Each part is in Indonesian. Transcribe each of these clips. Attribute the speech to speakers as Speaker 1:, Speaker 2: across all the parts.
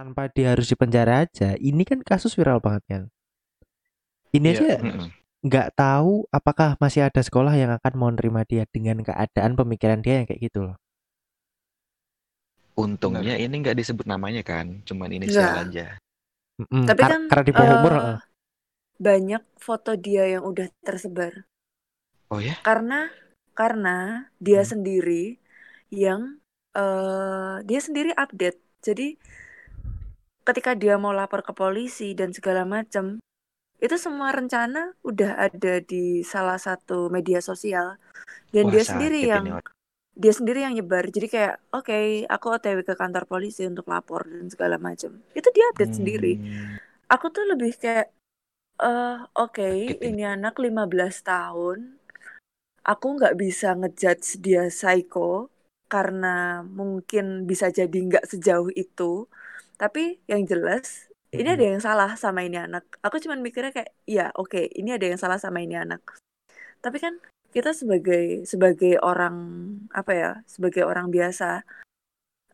Speaker 1: tanpa dia harus dipenjara aja ini kan kasus viral banget kan ini
Speaker 2: Iya,
Speaker 1: aja nggak tahu apakah masih ada sekolah yang akan mau nerima dia dengan keadaan pemikiran dia yang kayak gitu loh
Speaker 2: Untungnya ini nggak disebut namanya kan, cuman
Speaker 3: Nggak.
Speaker 2: inisial aja.
Speaker 1: Mm-mm,
Speaker 3: Tapi
Speaker 1: kar-
Speaker 3: kan
Speaker 1: karena di bawah umur heeh.
Speaker 3: banyak foto dia yang udah tersebar
Speaker 2: Oh ya?
Speaker 3: karena karena dia
Speaker 2: Hmm.
Speaker 3: sendiri yang eh dia sendiri update. Jadi ketika dia mau lapor ke polisi dan segala macam, itu semua rencana udah ada di salah satu media sosial dan
Speaker 2: Wah,
Speaker 3: dia sendiri yang dia sendiri yang nyebar. Jadi kayak oke, aku OTW ke kantor polisi untuk lapor dan segala macam. Itu dia update sendiri.
Speaker 2: Hmm,
Speaker 3: Aku tuh lebih kayak eh oke,
Speaker 2: ini.
Speaker 3: ini anak 15 tahun. Aku nggak bisa ngejudge dia psycho karena mungkin bisa jadi nggak sejauh itu. Tapi yang jelas ini ada yang salah sama ini anak. Aku cuman mikirnya kayak, ya oke, ini ada yang salah sama ini anak. Tapi kan kita sebagai sebagai orang apa ya, sebagai orang biasa,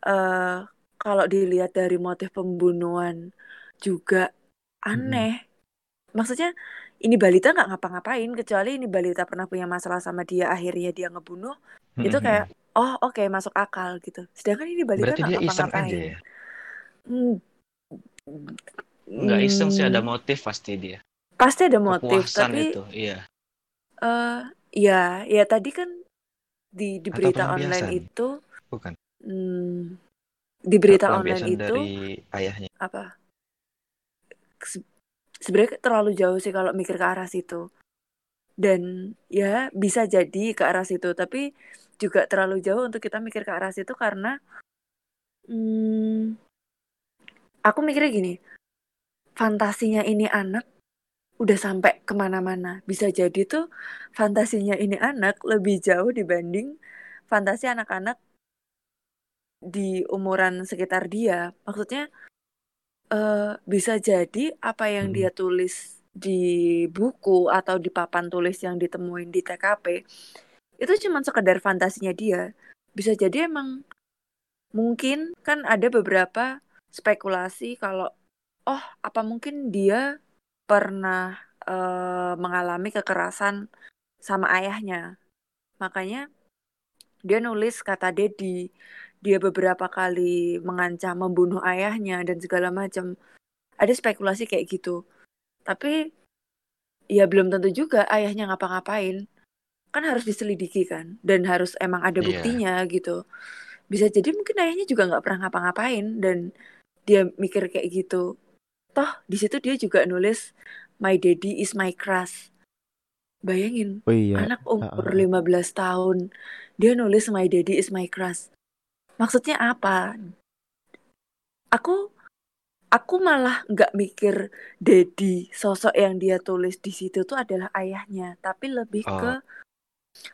Speaker 3: eh kalau dilihat dari motif pembunuhan juga aneh. Maksudnya ini balita nggak ngapa-ngapain kecuali ini balita pernah punya masalah sama dia akhirnya dia ngebunuh itu
Speaker 2: Hmm, hmm,
Speaker 3: kayak
Speaker 2: hmm.
Speaker 3: oh oke masuk akal gitu. Sedangkan ini balita nggak ngapa-ngapain.
Speaker 2: ya?
Speaker 3: Hmm,
Speaker 2: Nggak iseng sih, ada
Speaker 3: hmm,
Speaker 2: motif pasti dia.
Speaker 3: pasti ada motif,
Speaker 2: Kepuasan
Speaker 3: tapi
Speaker 2: itu, iya.
Speaker 3: eh ya ya tadi kan di di berita online itu
Speaker 2: bukan?
Speaker 3: hmm, di berita online itu
Speaker 2: dari ayahnya.
Speaker 3: apa se- sebenarnya terlalu jauh sih kalau mikir ke arah situ dan ya bisa jadi ke arah situ tapi juga terlalu jauh untuk kita mikir ke arah situ karena hmm, aku mikirnya gini fantasinya ini anak udah sampai ke mana-mana. Bisa jadi tuh fantasinya ini anak lebih jauh dibanding fantasi anak-anak di umuran sekitar dia. Maksudnya eh, bisa jadi apa yang
Speaker 1: Mm-mm.
Speaker 3: dia tulis di buku atau di papan tulis yang ditemuin di TKP itu cuma sekedar fantasinya dia. Bisa jadi emang mungkin kan ada beberapa spekulasi kalau oh apa mungkin dia pernah eh, mengalami kekerasan sama ayahnya. Makanya dia nulis kata Dedi dia beberapa kali mengancam membunuh ayahnya dan segala macam. Ada spekulasi kayak gitu. Tapi ya belum tentu juga ayahnya ngapa-ngapain. Kan harus diselidiki kan dan harus emang ada
Speaker 2: Iya.
Speaker 3: buktinya gitu. Bisa jadi mungkin ayahnya juga nggak pernah ngapa-ngapain dan dia mikir kayak gitu. Toh di situ dia juga nulis my daddy is my crush. Bayangin
Speaker 1: oh iya.
Speaker 3: anak umur
Speaker 1: Heeh.
Speaker 3: 15 tahun dia nulis my daddy is my crush. Maksudnya apa? Aku aku malah nggak mikir daddy sosok yang dia tulis di situ tuh adalah ayahnya tapi lebih
Speaker 2: Oh.
Speaker 3: ke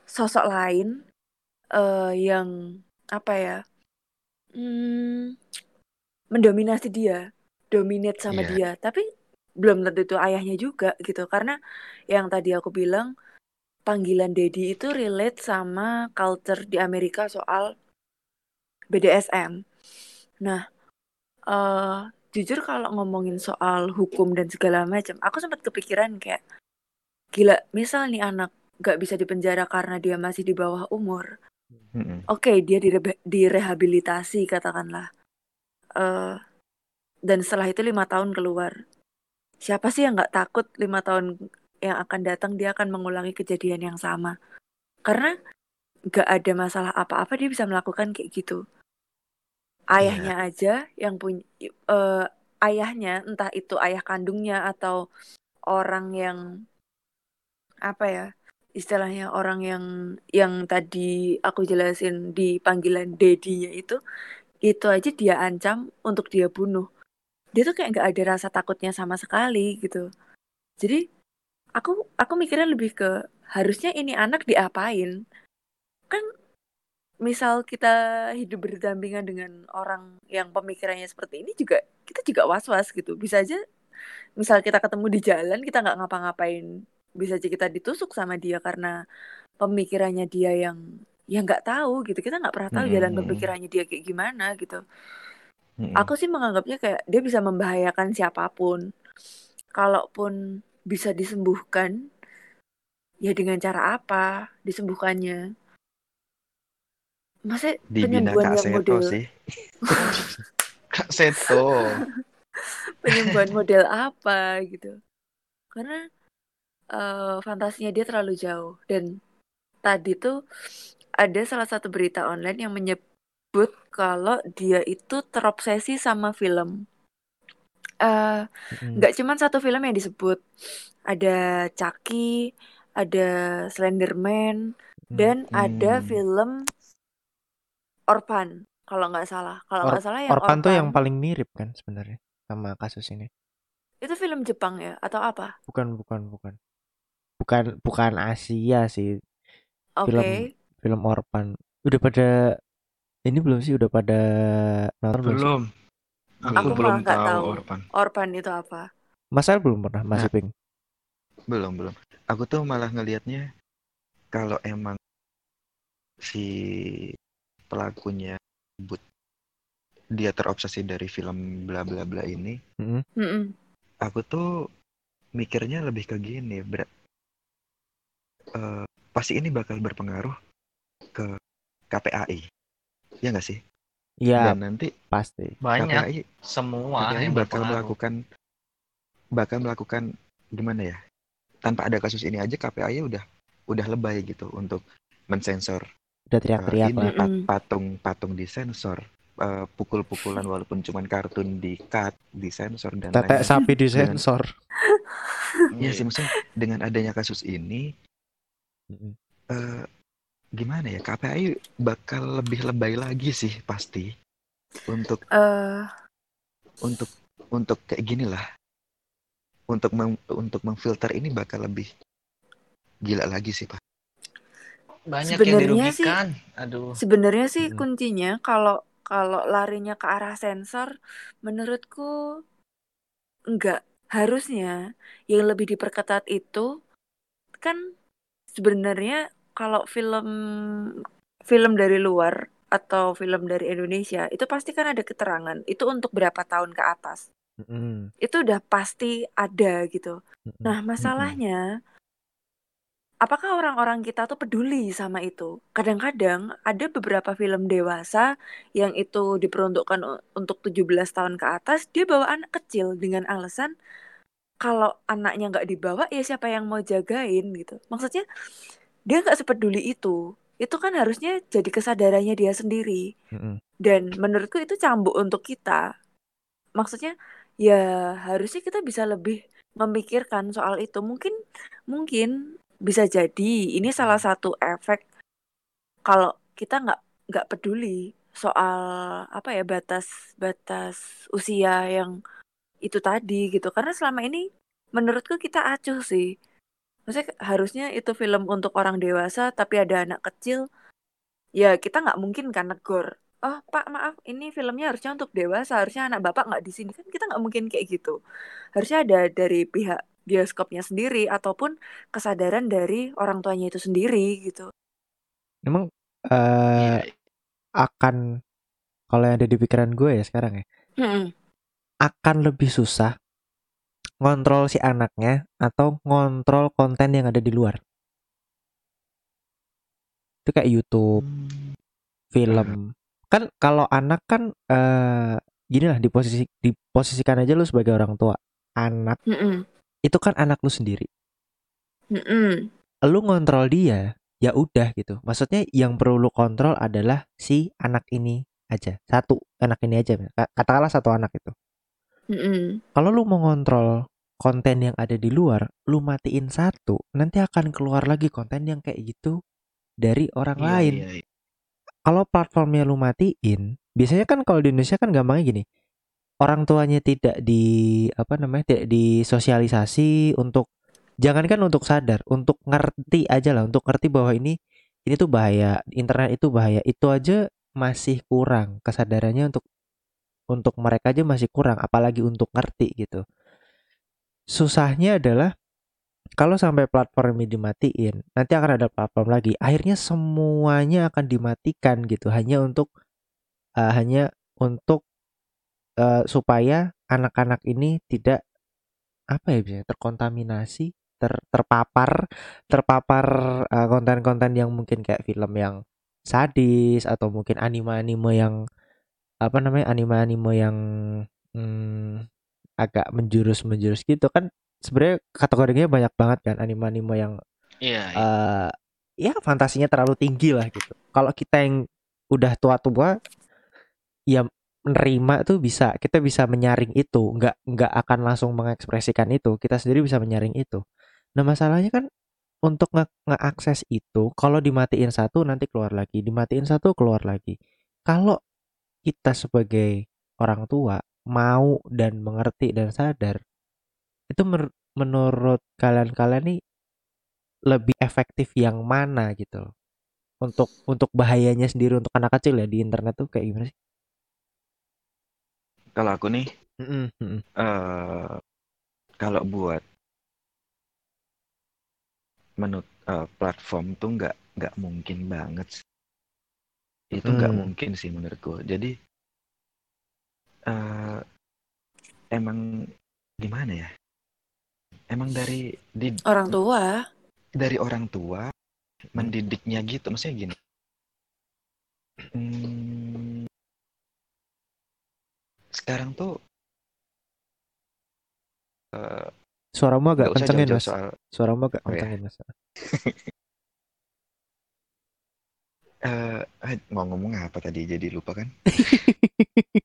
Speaker 3: sosok lain eh yang apa ya hmm, mendominasi dia dominate sama
Speaker 2: Iya.
Speaker 3: dia. Tapi belum tentu itu ayahnya juga gitu. Karena yang tadi aku bilang panggilan daddy itu relate sama culture di Amerika soal BDSM nah eh jujur kalau ngomongin soal hukum dan segala macam aku sempat kepikiran kayak gila misal nih anak nggak bisa dipenjara karena dia masih di bawah umur. Oke dia direbe- direhabilitasi katakanlah eh dan setelah itu lima tahun keluar. Siapa sih yang nggak takut lima tahun yang akan datang dia akan mengulangi kejadian yang sama? Karena nggak ada masalah apa-apa dia bisa melakukan kayak gitu. Ayahnya aja yang punya eh, ayahnya entah itu ayah kandungnya atau orang yang apa ya istilahnya orang yang yang tadi aku jelasin di panggilan dedinya itu itu aja dia ancam untuk dia bunuh. Dia tuh kayak nggak ada rasa takutnya sama sekali gitu. Jadi aku aku mikirnya lebih ke harusnya ini anak diapain? Kan misal kita hidup berdampingan dengan orang yang pemikirannya seperti ini juga kita juga was-was gitu. Bisa aja misal kita ketemu di jalan kita nggak ngapa-ngapain. Bisa aja kita ditusuk sama dia karena pemikirannya dia yang ya nggak tahu gitu kita nggak pernah tahu jalan
Speaker 2: Mm-mm.
Speaker 3: pemikirannya dia kayak gimana gitu
Speaker 2: Mm-mm.
Speaker 3: Aku sih menganggapnya kayak dia bisa membahayakan siapa pun. Kalaupun bisa disembuhkan, ya dengan cara apa disembuhkannya? Masa penyembuhan
Speaker 2: Kak
Speaker 3: yang model
Speaker 2: sih. Kak Seto.
Speaker 3: penyembuhan model apa gitu? Karena eh, fantasinya dia terlalu jauh dan tadi tuh ada salah satu berita online yang menyebut kalau dia itu terobsesi sama film. Eh, nggak cuman satu film yang disebut, ada Chucky, ada Slenderman,
Speaker 1: Mm.
Speaker 3: dan ada film Orphan kalau nggak salah. Kalau nggak salah yang
Speaker 1: Orphan tuh yang paling mirip kan sebenarnya sama kasus ini.
Speaker 3: itu film Jepang ya atau apa?
Speaker 1: Bukan, bukan, bukan. Bukan, bukan Asia sih.
Speaker 3: Oke.
Speaker 1: Film film Orphan. Udah pada ini belum sih? Udah pada nonton belum?
Speaker 4: Belum. Aku,
Speaker 3: Aku
Speaker 4: belum tahu
Speaker 3: tahu.
Speaker 4: Orphan.
Speaker 3: Orphan itu apa?
Speaker 1: Mas Al belum pernah, Mas
Speaker 2: Nah.
Speaker 1: Iping.
Speaker 2: Belum, belum. Aku tuh malah ngelihatnya kalau emang si pelakunya but dia terobsesi dari film bla bla bla ini,
Speaker 1: Mm-mm.
Speaker 3: Mm-mm.
Speaker 2: aku tuh mikirnya lebih ke gini, eh, pasti ini bakal berpengaruh ke KPAI. Ya nggak sih?
Speaker 1: Iya,
Speaker 2: Dan nanti
Speaker 1: pasti.
Speaker 4: Banyak.
Speaker 2: KPAI,
Speaker 4: Semua
Speaker 2: KPAI
Speaker 4: yang
Speaker 2: bakal
Speaker 4: berpengaruh.
Speaker 2: melakukan bakal melakukan gimana ya? Tanpa ada kasus ini aja KPAI udah udah lebay gitu untuk mensensor
Speaker 1: Udah teriak-teriak
Speaker 2: ini
Speaker 1: lah.
Speaker 2: Patung-patung disensor, eh, pukul-pukulan walaupun cuman kartun di cut, disensor dan
Speaker 1: Tetek
Speaker 2: lain-lain.
Speaker 1: sapi disensor.
Speaker 2: Ya
Speaker 4: Iya.
Speaker 2: sih maksudnya dengan adanya kasus ini
Speaker 1: Mm-mm.
Speaker 2: Gimana ya KPAI bakal lebih lebay lagi sih pasti untuk
Speaker 3: Eh,
Speaker 2: untuk untuk kayak gini lah untuk meng- untuk memfilter ini bakal lebih gila lagi sih pak
Speaker 4: Banyak yang
Speaker 3: Sebenarnya sih-
Speaker 4: dirugikan. Aduh.
Speaker 3: sebenarnya sih
Speaker 1: Mm-mm.
Speaker 3: kuncinya kalau kalau larinya ke arah sensor, menurutku enggak. Harusnya yang lebih diperketat itu kan sebenarnya kalau film film dari luar atau film dari Indonesia itu pasti kan ada keterangan itu untuk berapa tahun ke atas. Itu udah pasti ada gitu. Nah, masalahnya apakah orang-orang kita tuh peduli sama itu? Kadang-kadang ada beberapa film dewasa yang itu diperuntukkan untuk 17 tahun ke atas, dia bawa anak kecil dengan alasan kalau anaknya nggak dibawa ya siapa yang mau jagain gitu. Maksudnya dia nggak sepeduli itu. Itu kan harusnya jadi kesadarannya dia sendiri.
Speaker 1: Mm-mm.
Speaker 3: Dan menurutku itu cambuk untuk kita. Maksudnya ya harusnya kita bisa lebih memikirkan soal itu. Mungkin mungkin bisa jadi ini salah satu efek kalau kita nggak nggak peduli soal apa ya batas batas usia yang itu tadi gitu. Karena selama ini menurutku kita acuh sih. Maksudnya harusnya itu film untuk orang dewasa tapi ada anak kecil. Ya kita nggak mungkin kan negor. Oh pak maaf ini filmnya harusnya untuk dewasa harusnya anak bapak nggak di sini kan kita nggak mungkin kayak gitu. Harusnya ada dari pihak bioskopnya sendiri ataupun kesadaran dari orang tuanya itu sendiri gitu.
Speaker 1: Emang eh
Speaker 4: Iya.
Speaker 1: akan kalau yang ada di pikiran gue ya sekarang ya
Speaker 3: Mm-mm.
Speaker 1: akan lebih susah ngontrol si anaknya atau ngontrol konten yang ada di luar. Itu kayak YouTube, film. Kan kalau anak kan eh gini lah di posisi diposisikan aja lu sebagai orang tua. Anak
Speaker 3: Mm-mm.
Speaker 1: itu kan anak lu sendiri.
Speaker 3: Mm-mm.
Speaker 1: Lu ngontrol dia, ya udah gitu. Maksudnya yang perlu lu kontrol adalah si anak ini aja. Satu anak ini aja. Katakanlah satu anak itu.
Speaker 3: Mm-mm.
Speaker 1: kalau lu mau ngontrol konten yang ada di luar, lu matiin satu, nanti akan keluar lagi konten yang kayak gitu dari orang
Speaker 4: Iya,
Speaker 1: lain.
Speaker 4: iya, iya.
Speaker 1: Kalau platformnya lu matiin, biasanya kan kalau di Indonesia kan gampangnya gini. Orang tuanya tidak di apa namanya? tidak disosialisasi untuk jangankan untuk sadar, untuk ngerti aja lah, untuk ngerti bahwa ini ini tuh bahaya, internet itu bahaya. Itu aja masih kurang kesadarannya untuk untuk mereka aja masih kurang, apalagi untuk ngerti gitu. Susahnya adalah kalau sampai platform ini dimatiin, nanti akan ada platform lagi. Akhirnya semuanya akan dimatikan gitu, hanya untuk uh, hanya untuk eh, supaya anak-anak ini tidak apa ya biasanya terkontaminasi ter terpapar terpapar eh, konten-konten yang mungkin kayak film yang sadis atau mungkin anime-anime yang apa namanya anime-anime yang hmm, agak menjurus-menjurus gitu kan sebenarnya kategorinya banyak banget kan anime-anime yang
Speaker 4: Iya. iya.
Speaker 1: eh ya fantasinya terlalu tinggi lah gitu. Kalau kita yang udah tua-tua ya menerima tuh bisa kita bisa menyaring itu, nggak nggak akan langsung mengekspresikan itu. Kita sendiri bisa menyaring itu. Nah, masalahnya kan untuk nge ngeakses itu kalau dimatiin satu nanti keluar lagi, dimatiin satu keluar lagi. Kalau kita sebagai orang tua mau dan mengerti dan sadar itu mer- menurut kalian-kalian nih lebih efektif yang mana gitu loh. Untuk untuk bahayanya sendiri untuk anak kecil ya di internet tuh kayak gimana sih?
Speaker 2: Kalau aku nih, eh kalau buat menurut eh, platform tuh nggak nggak mungkin banget. sih. Itu nggak
Speaker 1: Hmm.
Speaker 2: mungkin sih menurutku. Jadi eh emang gimana ya? Emang dari di,
Speaker 3: Orang tua.
Speaker 2: dari orang tua mendidiknya gitu. Maksudnya gini. Hmm, sekarang tuh eh,
Speaker 1: Suaramu agak kencengin mas.
Speaker 2: soal
Speaker 1: Suaramu agak
Speaker 2: Oh, ya.
Speaker 1: kencengin mas.
Speaker 2: eh eh, mau ngomong apa tadi jadi lupa kan?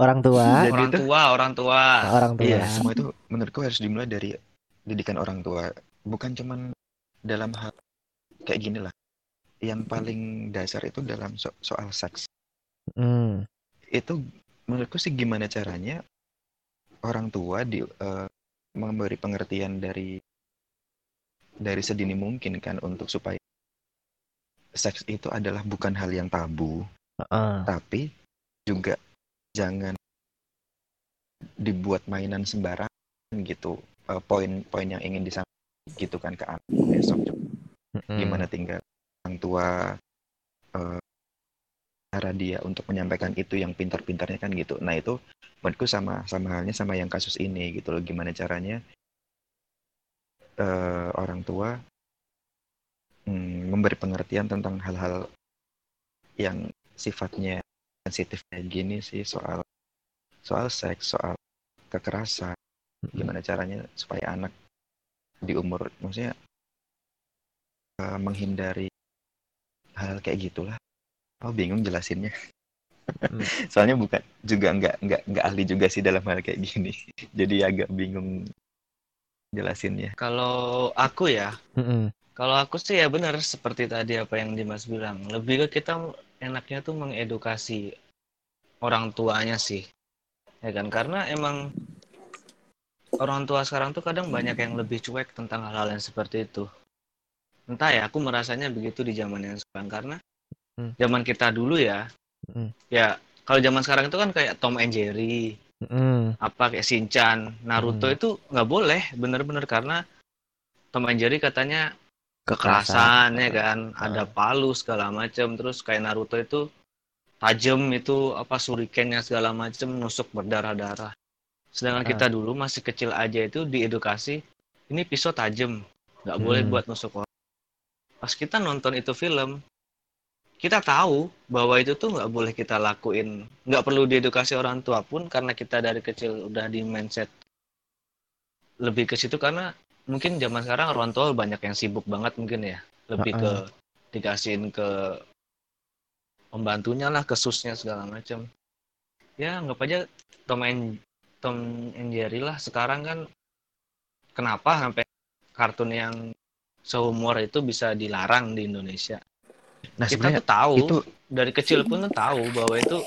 Speaker 1: orang tua,
Speaker 2: Jadi
Speaker 4: Orang
Speaker 2: itu-
Speaker 4: tua, orang tua.
Speaker 1: orang tua.
Speaker 2: Iya, semua itu menurutku harus dimulai dari didikan orang tua. Bukan cuman dalam hal kayak gini lah. Yang paling dasar itu dalam so- soal seks.
Speaker 1: Hmm,
Speaker 2: Itu menurutku sih gimana caranya orang tua di eh, memberi pengertian dari dari sedini mungkin kan untuk supaya seks itu adalah bukan hal yang tabu,
Speaker 1: heeh.
Speaker 2: tapi juga jangan dibuat mainan sembarangan gitu Eh, poin-poin yang ingin disampaikan gitu kan ke anak besok.
Speaker 1: Mm-mm.
Speaker 2: gimana tinggal orang tua eh, cara dia untuk menyampaikan itu yang pintar-pintarnya kan gitu. Nah itu menurutku sama sama halnya sama yang kasus ini gitu loh. Gimana caranya eh, orang tua mm, memberi pengertian tentang hal-hal yang sifatnya sensitif kayak gini sih soal soal seks soal kekerasan. Gimana caranya supaya anak di umur maksudnya eh, menghindari hal kayak gitulah. Oh bingung jelasinnya.
Speaker 1: Hmm.
Speaker 2: soalnya bukan juga nggak nggak nggak ahli juga sih dalam hal kayak gini. Jadi agak bingung jelasinnya.
Speaker 4: Kalau aku ya, kalau aku sih ya benar seperti tadi apa yang Dimas bilang. Lebih ke kita enaknya tuh mengedukasi orang tuanya sih. Ya kan? Karena emang orang tua sekarang tuh kadang banyak yang lebih cuek tentang hal-hal yang seperti itu. Entah ya, aku merasanya begitu di zaman yang sekarang karena
Speaker 1: Hmm.
Speaker 4: zaman kita dulu ya,
Speaker 1: Mm-mm.
Speaker 4: ya kalau zaman sekarang itu kan kayak Tom and Jerry,
Speaker 1: Mm-mm.
Speaker 4: apa kayak Shinchan, Naruto
Speaker 1: Hmm.
Speaker 4: itu nggak boleh bener-bener karena Tom and Jerry katanya
Speaker 1: Kekerasan.
Speaker 4: ya kan, ada palu segala macam, terus kayak Naruto itu tajam itu apa shurikennya segala macam nusuk berdarah-darah. Sedangkan
Speaker 1: Ah.
Speaker 4: kita dulu masih kecil aja itu diedukasi ini pisau tajam, nggak boleh
Speaker 1: Hmm.
Speaker 4: buat nusuk orang. Pas kita nonton itu film, kita tahu bahwa itu tuh nggak boleh kita lakuin, nggak perlu diedukasi orang tua pun karena kita dari kecil udah di mindset lebih ke situ karena mungkin zaman sekarang orang tua banyak yang sibuk banget mungkin ya, lebih ke dikasihin ke pembantunya lah, ke susnya segala macam. Ya anggap aja Tom and Tom and Jerry lah sekarang kan kenapa sampai kartun yang sehumor itu bisa dilarang di Indonesia.
Speaker 2: nah
Speaker 4: Kita tuh tahu
Speaker 2: itu
Speaker 4: dari kecil pun tuh tahu bahwa itu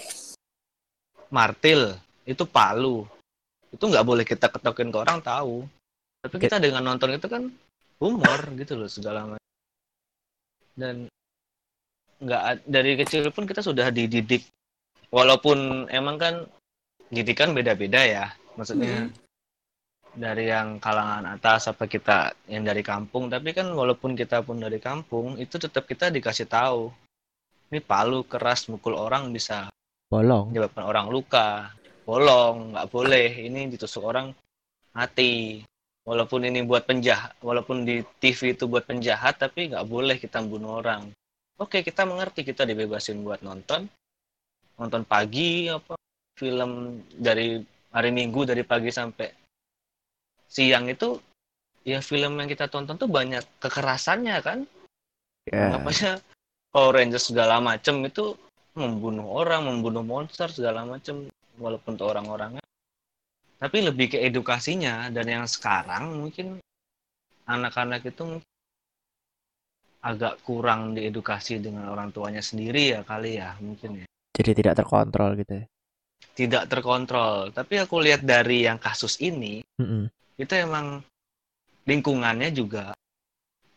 Speaker 4: martil, itu palu. Itu nggak boleh kita ketokin ke orang tahu. Tapi kita dengan nonton itu kan humor gitu loh segala macam. Dan nggak dari kecil pun kita sudah dididik. Walaupun emang kan didikan beda-beda ya. Maksudnya dari yang kalangan atas apa kita yang dari kampung tapi kan walaupun kita pun dari kampung itu tetap kita dikasih tahu ini palu keras mukul orang bisa
Speaker 1: Bolong.
Speaker 4: menyebabkan orang luka bolong nggak boleh ini ditusuk orang mati walaupun ini buat penjahat walaupun di TV itu buat penjahat tapi nggak boleh kita bunuh orang oke kita mengerti kita dibebasin buat nonton nonton pagi apa film dari hari Minggu dari pagi sampai siang itu ya film yang kita tonton tuh banyak kekerasannya kan
Speaker 1: Ya.
Speaker 4: Namanya Power Rangers segala macem itu membunuh orang, membunuh monster segala macem walaupun tuh orang-orangnya. Tapi lebih ke edukasinya dan yang sekarang mungkin anak-anak itu agak kurang diedukasi dengan orang tuanya sendiri ya kali ya mungkin ya.
Speaker 1: Jadi tidak terkontrol gitu ya.
Speaker 4: Tidak terkontrol. Tapi aku lihat dari yang kasus ini
Speaker 1: Mm-mm.
Speaker 4: itu emang lingkungannya juga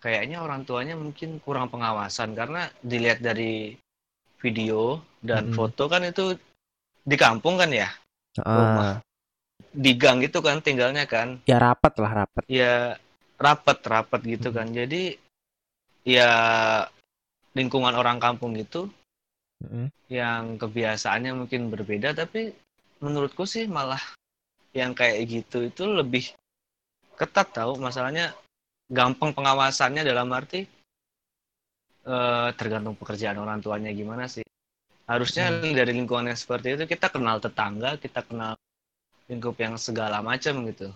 Speaker 4: kayaknya orang tuanya mungkin kurang pengawasan karena dilihat dari video dan
Speaker 1: Mm-mm.
Speaker 4: foto kan itu di kampung kan ya
Speaker 1: Ah,
Speaker 4: Rumah. Di gang itu kan tinggalnya kan
Speaker 1: ya rapat lah rapat.
Speaker 4: ya rapet rapet gitu kan jadi ya lingkungan orang kampung itu
Speaker 1: Mm-mm.
Speaker 4: yang kebiasaannya mungkin berbeda tapi menurutku sih malah yang kayak gitu itu lebih ketat tahu masalahnya gampang pengawasannya dalam arti eh, tergantung pekerjaan orang tuanya gimana sih harusnya
Speaker 1: Hmm.
Speaker 4: dari lingkungan yang seperti itu kita kenal tetangga kita kenal lingkup yang segala macam gitu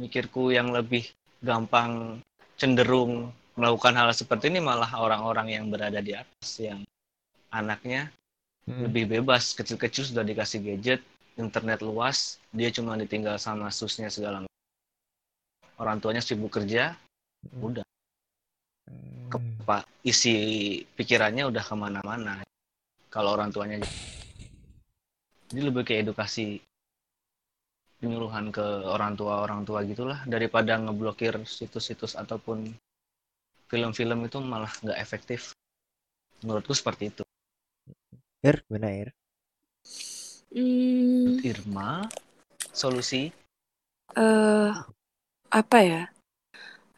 Speaker 4: mikirku yang lebih gampang cenderung melakukan hal seperti ini malah orang-orang yang berada di atas yang anaknya
Speaker 1: Mm-mm.
Speaker 4: lebih bebas kecil-kecil sudah dikasih gadget internet luas dia cuma ditinggal sama susnya segala macam orang tuanya sibuk kerja
Speaker 1: Mm-mm.
Speaker 4: udah
Speaker 1: Mm.
Speaker 4: pak isi pikirannya udah ke mana-mana kalau orang tuanya jadi lebih ke edukasi penyuluhan ke orang tua orang tua gitulah daripada ngeblokir situs-situs ataupun film-film itu malah nggak efektif menurutku seperti itu
Speaker 1: Ir, gimana Ir?
Speaker 3: Hmm,
Speaker 4: Irma solusi
Speaker 3: eh apa ya?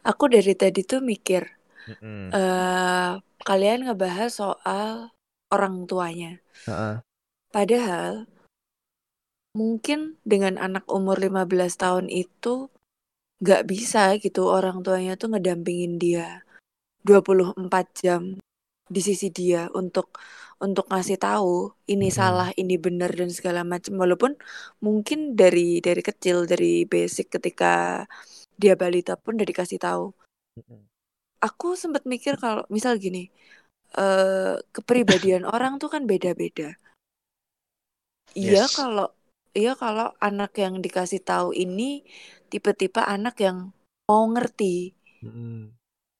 Speaker 3: Aku dari tadi tuh mikir,
Speaker 1: Mm-mm.
Speaker 3: eh kalian ngebahas soal orang tuanya.
Speaker 1: Heeh.
Speaker 3: Padahal mungkin dengan anak umur 15 tahun itu nggak bisa gitu orang tuanya tuh ngedampingin dia 24 jam di sisi dia untuk untuk ngasih tahu ini
Speaker 1: Mm-mm.
Speaker 3: salah, ini benar dan segala macam. Walaupun mungkin dari dari kecil dari basic ketika dia balita pun udah dikasih tahu. Aku sempat mikir kalau misal gini, eh kepribadian orang tuh kan beda-beda. Iya
Speaker 4: Yes.
Speaker 3: kalau iya kalau anak yang dikasih tahu ini tipe-tipe anak yang mau ngerti.
Speaker 1: Mm-mm.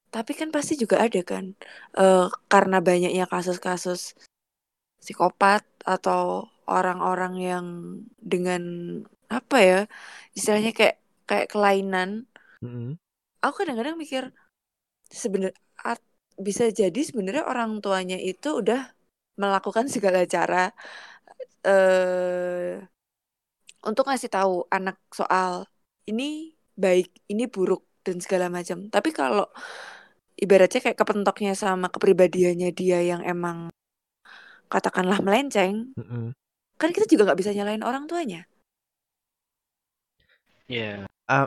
Speaker 3: Tapi kan pasti juga ada kan eh karena banyaknya kasus-kasus psikopat atau orang-orang yang dengan apa ya istilahnya kayak kayak kelainan.
Speaker 1: Mm-mm.
Speaker 3: Aku kadang-kadang mikir sebenarnya bisa jadi sebenarnya orang tuanya itu udah melakukan segala cara eh untuk ngasih tahu anak soal ini baik, ini buruk dan segala macam. Tapi kalau ibaratnya kayak kepentoknya sama kepribadiannya dia yang emang katakanlah melenceng,
Speaker 1: Mm-mm.
Speaker 3: kan kita juga nggak bisa nyalain orang tuanya, iya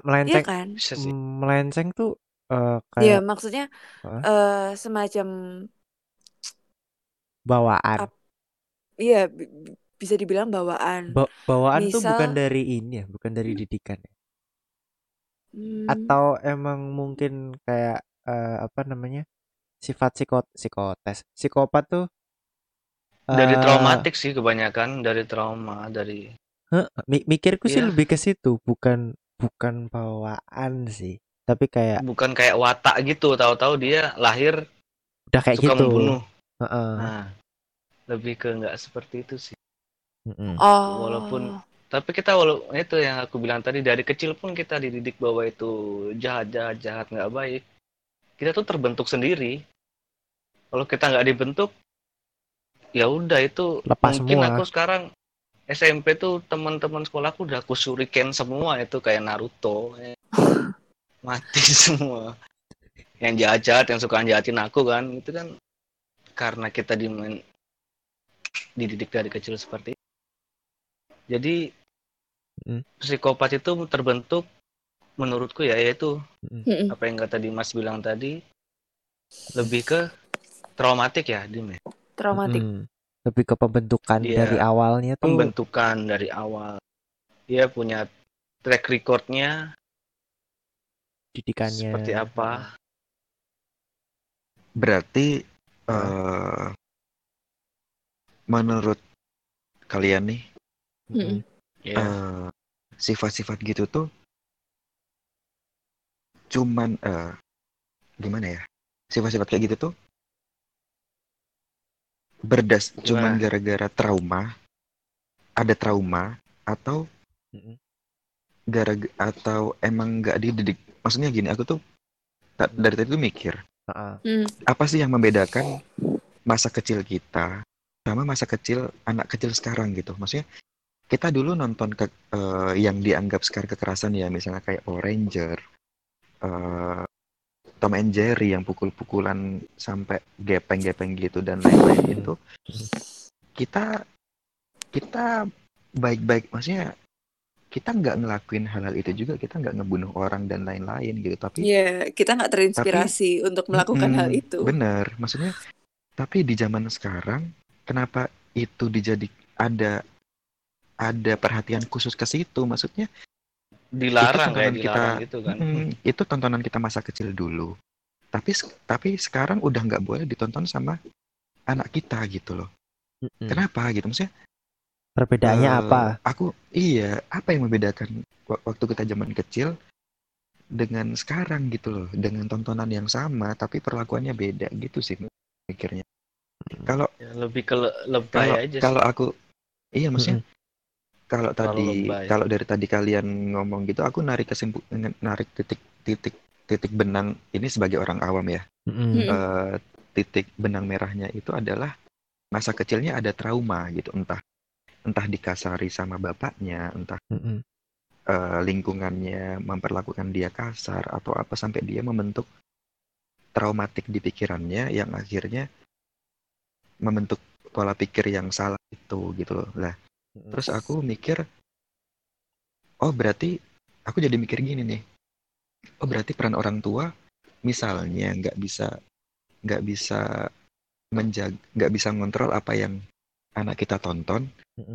Speaker 1: melenceng,
Speaker 3: kan?
Speaker 4: bisa sih
Speaker 1: mm, melenceng tuh eh,
Speaker 3: Iya,
Speaker 1: kayak
Speaker 3: maksudnya
Speaker 1: Hah?
Speaker 3: eh semacam
Speaker 1: bawaan.
Speaker 3: iya bisa dibilang bawaan.
Speaker 1: Ba- bawaan tuh bukan
Speaker 3: Misal,
Speaker 1: dari ini ya, bukan dari
Speaker 3: hmm,
Speaker 1: didikan ya.
Speaker 3: hmm,
Speaker 1: Atau emang mungkin kayak eh, apa namanya? Sifat psikot psikotes. Psikopat tuh
Speaker 4: dari
Speaker 1: eh
Speaker 4: traumatik sih kebanyakan dari trauma dari
Speaker 1: mi- mikirku sih
Speaker 4: ya
Speaker 1: lebih ke situ, bukan bukan bawaan sih, tapi kayak
Speaker 4: bukan kayak watak gitu tahu-tahu dia lahir
Speaker 1: udah kayak
Speaker 4: suka
Speaker 1: gitu.
Speaker 4: membunuh
Speaker 1: Heeh.
Speaker 4: nah lebih ke nggak seperti itu sih Walaupun
Speaker 3: oh,
Speaker 4: tapi kita walau itu yang aku bilang tadi dari kecil pun kita dididik bahwa itu jahat jahat jahat nggak baik. Kita tuh terbentuk sendiri. Kalau kita nggak dibentuk ya udah itu
Speaker 1: Lepas
Speaker 4: mungkin
Speaker 1: semua.
Speaker 4: aku sekarang SMP tuh teman-teman sekolahku udah aku shuriken semua itu kayak Naruto. Mati semua. Yang jahat-jahat yang suka jahatin aku kan itu kan karena kita dimen- dididik dari kecil seperti itu. Jadi
Speaker 1: Mm.
Speaker 4: psikopat itu terbentuk menurutku ya yaitu
Speaker 3: Mm-mm.
Speaker 4: apa yang kata Dimas bilang tadi lebih ke traumatik ya Dim ya?
Speaker 3: Traumatik.
Speaker 1: Mm. Lebih ke pembentukan
Speaker 4: Iya.
Speaker 1: dari awalnya tuh.
Speaker 4: pembentukan dari awal. Dia punya track recordnya
Speaker 1: didikannya.
Speaker 4: seperti apa?
Speaker 2: Berarti eh menurut kalian nih
Speaker 1: Mm-mm.
Speaker 4: Ya,
Speaker 2: eh, sifat-sifat gitu tuh cuman eh, gimana ya? Sifat-sifat kayak gitu tuh berdas cuman
Speaker 4: Gimana?
Speaker 2: gara-gara trauma, ada trauma atau
Speaker 1: Mm-mm.
Speaker 2: gara atau emang nggak dididik. Maksudnya gini, aku tuh ta- dari tadi tuh mikir,
Speaker 1: Heeh.
Speaker 3: Hmm.
Speaker 2: apa sih yang membedakan masa kecil kita sama masa kecil anak kecil sekarang gitu maksudnya kita dulu nonton ke, eh, yang dianggap sekarang kekerasan ya misalnya kayak Power Ranger eh, Tom and Jerry yang pukul-pukulan sampai gepeng-gepeng gitu dan lain-lain itu kita kita baik-baik maksudnya kita nggak ngelakuin hal-hal itu juga kita nggak ngebunuh orang dan lain-lain gitu tapi
Speaker 3: Iya, kita nggak terinspirasi untuk melakukan hal
Speaker 2: Mm-mm,
Speaker 3: itu.
Speaker 2: Bener, maksudnya tapi di zaman sekarang kenapa itu dijadi ada ada perhatian khusus ke situ? Maksudnya
Speaker 4: dilarang kayak
Speaker 2: tontonan
Speaker 4: dilarang
Speaker 2: kita-
Speaker 4: gitu kan.
Speaker 2: mm, itu tontonan kita masa kecil dulu. Tapi tapi sekarang udah nggak boleh ditonton sama anak kita gitu loh.
Speaker 1: Mm-mm.
Speaker 2: Kenapa gitu? Maksudnya
Speaker 1: Perbedaannya
Speaker 2: eh,
Speaker 1: apa?
Speaker 2: Aku iya, apa yang membedakan wa- waktu kita zaman kecil dengan sekarang gitu loh, dengan tontonan yang sama tapi perlakuannya beda gitu sih mikirnya. Kalau
Speaker 4: Ya, lebih ke le- lebay
Speaker 2: kalau
Speaker 4: aja sih.
Speaker 2: kalau aku iya maksudnya kalau tadi
Speaker 4: lebay.
Speaker 2: kalau dari tadi kalian ngomong gitu aku narik kesimpul narik titik titik titik benang ini sebagai orang awam ya.
Speaker 3: Mm.
Speaker 2: Eh, titik benang merahnya itu adalah masa kecilnya ada trauma gitu entah entah dikasari sama bapaknya entah
Speaker 1: Mm-mm.
Speaker 2: eh, lingkungannya memperlakukan dia kasar atau apa sampai dia membentuk traumatik di pikirannya yang akhirnya membentuk pola pikir yang salah itu gitu loh lah. Terus aku mikir, oh berarti aku jadi mikir gini nih. Oh berarti peran orang tua, misalnya nggak bisa nggak bisa menjaga, nggak bisa ngontrol apa yang anak kita tonton,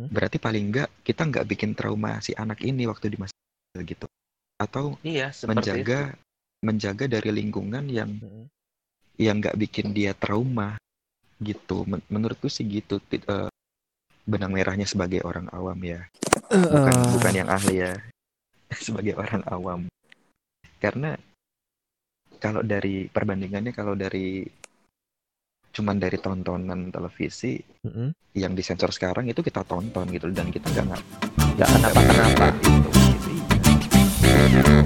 Speaker 2: berarti paling nggak kita nggak bikin trauma si anak ini waktu di masa gitu. Atau
Speaker 4: Iya,
Speaker 2: menjaga
Speaker 4: itu.
Speaker 2: menjaga dari lingkungan yang
Speaker 1: Mm-mm.
Speaker 2: yang nggak bikin dia trauma gitu. Men- menurutku sih gitu. Eh, benang merahnya sebagai orang awam ya. bukan
Speaker 1: Eh,
Speaker 2: bukan yang ahli ya sebagai orang awam karena kalau dari perbandingannya kalau dari cuman dari tontonan televisi
Speaker 1: mm-mm.
Speaker 2: yang disensor sekarang itu kita tonton gitu dan kita nggak
Speaker 1: nggak kenapa-kenapa.
Speaker 2: gitu. Jadi,